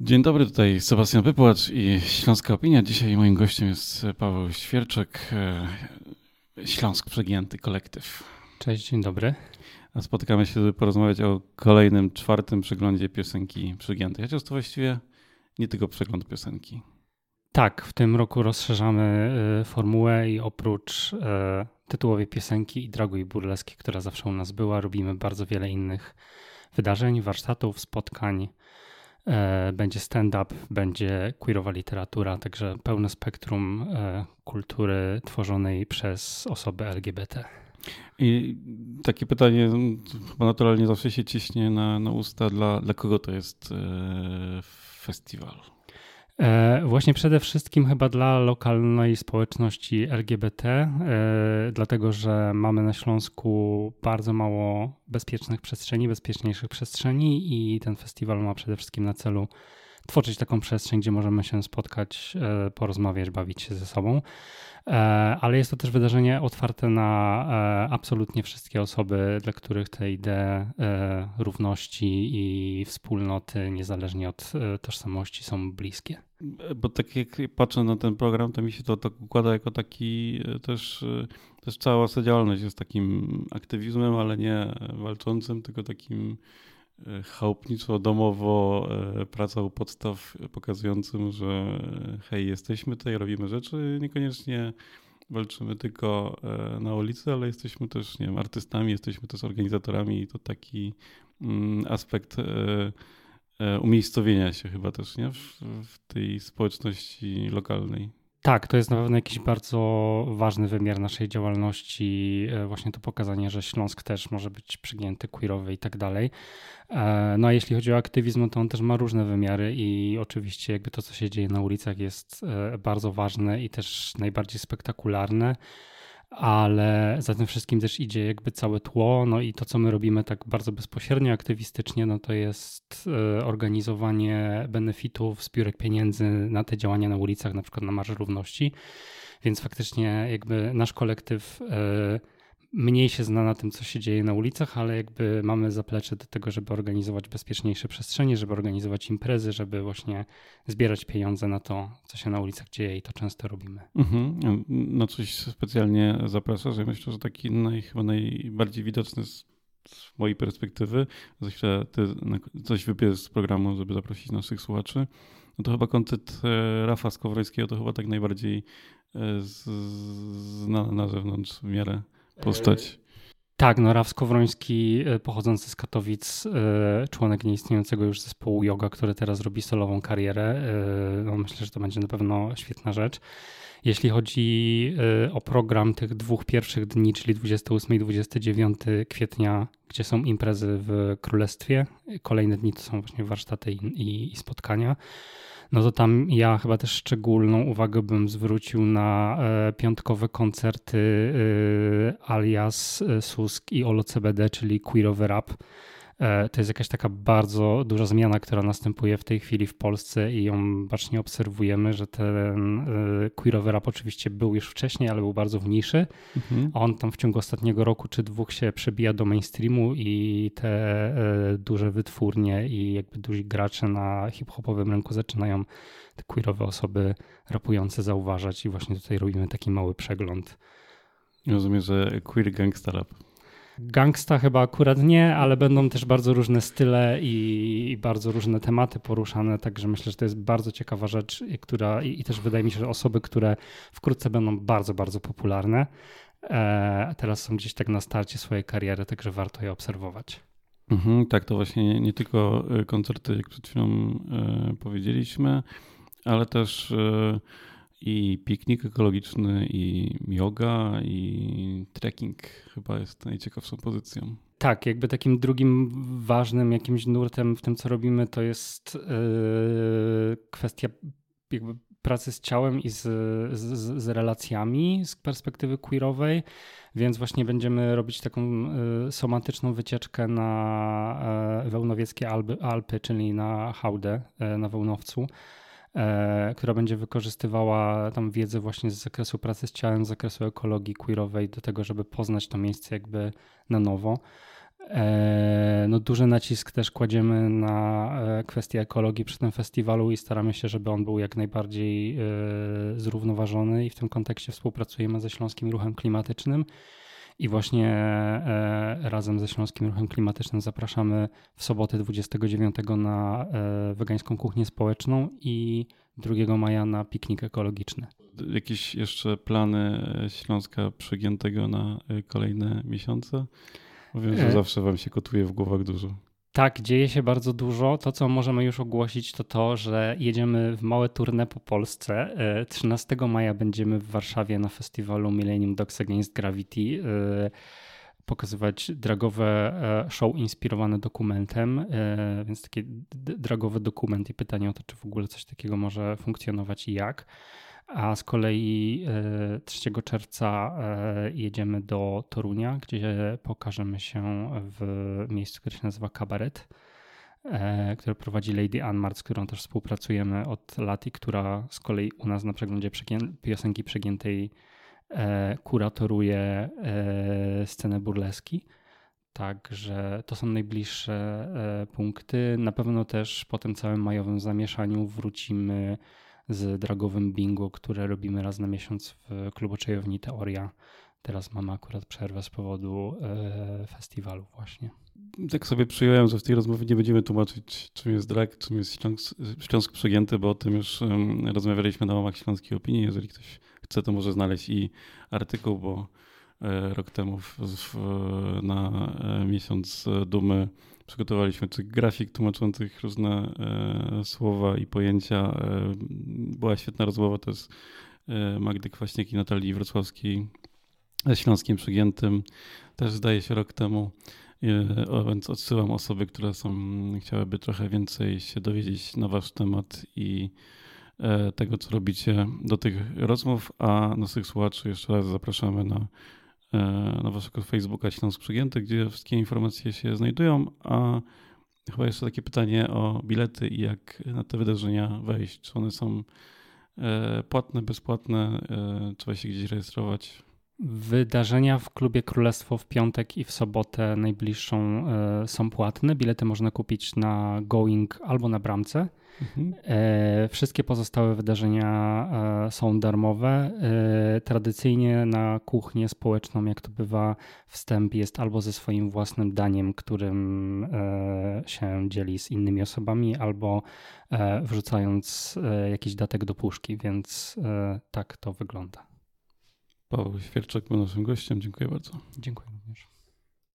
Dzień dobry, tutaj Sebastian Wypłacz i Śląska Opinia. Dzisiaj moim gościem jest Paweł Świerczek, e, Śląsk Przegięty Kolektyw. Cześć, dzień dobry. A spotykamy się, żeby porozmawiać o kolejnym, czwartym przeglądzie piosenki Przegiętej. Chociaż to właściwie nie tylko przegląd piosenki. Tak, w tym roku rozszerzamy e, formułę i oprócz e, tytułowej piosenki i Dragu i Burleski, która zawsze u nas była, robimy bardzo wiele innych wydarzeń, warsztatów, spotkań, będzie stand-up, będzie queerowa literatura, także pełne spektrum e, kultury tworzonej przez osoby LGBT. I takie pytanie chyba naturalnie zawsze się ciśnie na, na usta, dla, dla kogo to jest e, festiwal? E, właśnie przede wszystkim chyba dla lokalnej społeczności LGBT, e, dlatego że mamy na Śląsku bardzo mało bezpiecznych przestrzeni, bezpieczniejszych przestrzeni i ten festiwal ma przede wszystkim na celu tworzyć taką przestrzeń, gdzie możemy się spotkać, e, porozmawiać, bawić się ze sobą. E, ale jest to też wydarzenie otwarte na e, absolutnie wszystkie osoby, dla których te idee równości i wspólnoty, niezależnie od tożsamości, są bliskie. Bo tak jak patrzę na ten program, to mi się to tak układa jako taki też, też cała wasza działalność jest takim aktywizmem, ale nie walczącym, tylko takim chałupniczo, domowo, e, praca u podstaw pokazującym, że e, hej, jesteśmy tutaj, robimy rzeczy, niekoniecznie walczymy tylko e, na ulicy, ale jesteśmy też, nie wiem, artystami, jesteśmy też organizatorami i to taki mm, aspekt umiejscowienia się chyba też, nie? W, w tej społeczności lokalnej. Tak, to jest na pewno jakiś bardzo ważny wymiar naszej działalności, e, właśnie to pokazanie, że Śląsk też może być przygięty, queerowy i tak dalej. E, no a jeśli chodzi o aktywizm, no to on też ma różne wymiary i oczywiście jakby to, co się dzieje na ulicach jest e, bardzo ważne i też najbardziej spektakularne ale za tym wszystkim też idzie jakby całe tło, no i to, co my robimy tak bardzo bezpośrednio, aktywistycznie, no to jest e, organizowanie benefitów, zbiórek pieniędzy na te działania na ulicach, na przykład na Marsz Równości, więc faktycznie jakby nasz kolektyw e, mniej się zna na tym, co się dzieje na ulicach, ale jakby mamy zaplecze do tego, żeby organizować bezpieczniejsze przestrzenie, żeby organizować imprezy, żeby właśnie zbierać pieniądze na to, co się na ulicach dzieje i to często robimy. Mhm. No coś specjalnie zapraszasz. Ja myślę, że taki naj, chyba najbardziej widoczny z, z mojej perspektywy, za chwilę ty coś wybierzesz z programu, żeby zaprosić naszych słuchaczy, no to chyba koncert e, Rafa Skowrońskiego to chyba tak najbardziej znany na zewnątrz w miarę postać. Tak, no Raf Skowroński e, pochodzący z Katowic, e, członek nieistniejącego już zespołu yoga, który teraz robi solową karierę. E, no myślę, że to będzie na pewno świetna rzecz. Jeśli chodzi o program tych dwóch pierwszych dni, czyli 28 i 29 kwietnia, gdzie są imprezy w Królestwie, kolejne dni to są właśnie warsztaty i spotkania no to tam ja chyba też szczególną uwagę bym zwrócił na e, piątkowe koncerty e, alias e, Susk i Olo CBD, czyli queerowy rap. E, to jest jakaś taka bardzo duża zmiana, która następuje w tej chwili w Polsce i ją bacznie obserwujemy, że ten e, queerowy rap oczywiście był już wcześniej, ale był bardzo w niszy, mhm. on tam w ciągu ostatniego roku czy dwóch się przebija do mainstreamu i te e, duże wytwórnie i jakby duzi gracze na hip-hopowym rynku zaczynają te queerowe osoby rapujące zauważać i właśnie tutaj robimy taki mały przegląd. Rozumiem, że queer gangsta rap. Gangsta chyba akurat nie, ale będą też bardzo różne style i, bardzo różne tematy poruszane, także myślę, że to jest bardzo ciekawa rzecz, która i, i też wydaje mi się, że osoby, które wkrótce będą bardzo, bardzo popularne, e, teraz są gdzieś tak na starcie swojej kariery, także warto je obserwować. Mhm, tak, to właśnie nie, nie, tylko e, koncerty, jak przed chwilą e, powiedzieliśmy, ale też e, i piknik ekologiczny, i yoga, i trekking chyba jest najciekawszą pozycją. Tak, jakby takim drugim ważnym jakimś nurtem w tym, co robimy, to jest yy, kwestia jakby pracy z ciałem i z, z, z, relacjami z perspektywy queerowej, więc właśnie będziemy robić taką y, somatyczną wycieczkę na y, Wełnowieckie Alpy, Alpy, czyli na Hałdę y, na Wełnowcu E, która będzie wykorzystywała tam wiedzę właśnie z zakresu pracy z ciałem, z zakresu ekologii queerowej do tego, żeby poznać to miejsce jakby na nowo. E, no, duży nacisk też kładziemy na e, kwestie ekologii przy tym festiwalu i staramy się, żeby on był jak najbardziej zrównoważony i w tym kontekście współpracujemy ze Śląskim Ruchem Klimatycznym. I właśnie razem ze Śląskim Ruchem Klimatycznym zapraszamy w sobotę 29 na wegańską kuchnię społeczną i 2 maja na piknik ekologiczny. Jakieś jeszcze plany Śląska przygiętego na kolejne miesiące? Wiem, że e... zawsze wam się kotuje w głowach dużo. Tak, dzieje się bardzo dużo. To, co możemy już ogłosić, to to, że jedziemy w małe tournée po Polsce. 13 e, maja będziemy w Warszawie na festiwalu Millennium Dogs Against Gravity e, pokazywać dragowe e, show inspirowane dokumentem, więc taki dragowy dokument i pytanie o to, czy w ogóle coś takiego może funkcjonować i jak. A z kolei 3 e, czerwca e, jedziemy do Torunia, gdzie pokażemy się w miejscu, które się nazywa Kabaret, e, które prowadzi Lady Anmart, z którą też współpracujemy od lat i która z kolei u nas na przeglądzie piosenki przegiętej kuratoruje scenę burleski. Także to są najbliższe punkty. Na pewno też po tym całym majowym zamieszaniu wrócimy z dragowym bingo, które robimy raz na miesiąc w klubu Czajowni Teoria. Teraz mamy akurat przerwę z powodu e, festiwalu właśnie. Tak sobie przyjąłem, że w tej rozmowie nie będziemy tłumaczyć, czym jest drag, czym jest Śląsk, Śląsk Przegięty, bo o tym już um, rozmawialiśmy na łamach Śląskiej Opinii. Jeżeli ktoś chce, to może znaleźć i artykuł, bo rok temu w, w, na e, miesiąc dumy Przygotowaliśmy tych grafik tłumaczących różne e, słowa i pojęcia. E, była świetna rozmowa też e, Magdy Kwaśniak i Natalii Wrocławskiej ze Śląskim Przygiętym. Też zdaje się rok temu. E, więc odsyłam osoby, które są, chciałyby trochę więcej się dowiedzieć na wasz temat i e, tego, co robicie do tych rozmów, a naszych słuchaczy jeszcze raz zapraszamy na E, na waszego Facebooka Śląsk Przygięty, gdzie wszystkie informacje się znajdują, a chyba jeszcze takie pytanie o bilety i jak na te wydarzenia wejść. Czy one są e, płatne, bezpłatne, e, trzeba się gdzieś rejestrować? Wydarzenia w klubie Królestwo w piątek i w sobotę najbliższą są płatne. Bilety można kupić na Going albo na bramce. Mhm. E, wszystkie pozostałe wydarzenia e, są darmowe. E, tradycyjnie na kuchnię społeczną, jak to bywa, wstęp jest albo ze swoim własnym daniem, którym się dzieli z innymi osobami, albo wrzucając jakiś datek do puszki, więc tak to wygląda. Paweł Świerczak był naszym gościem. Dziękuję bardzo. Dziękuję również.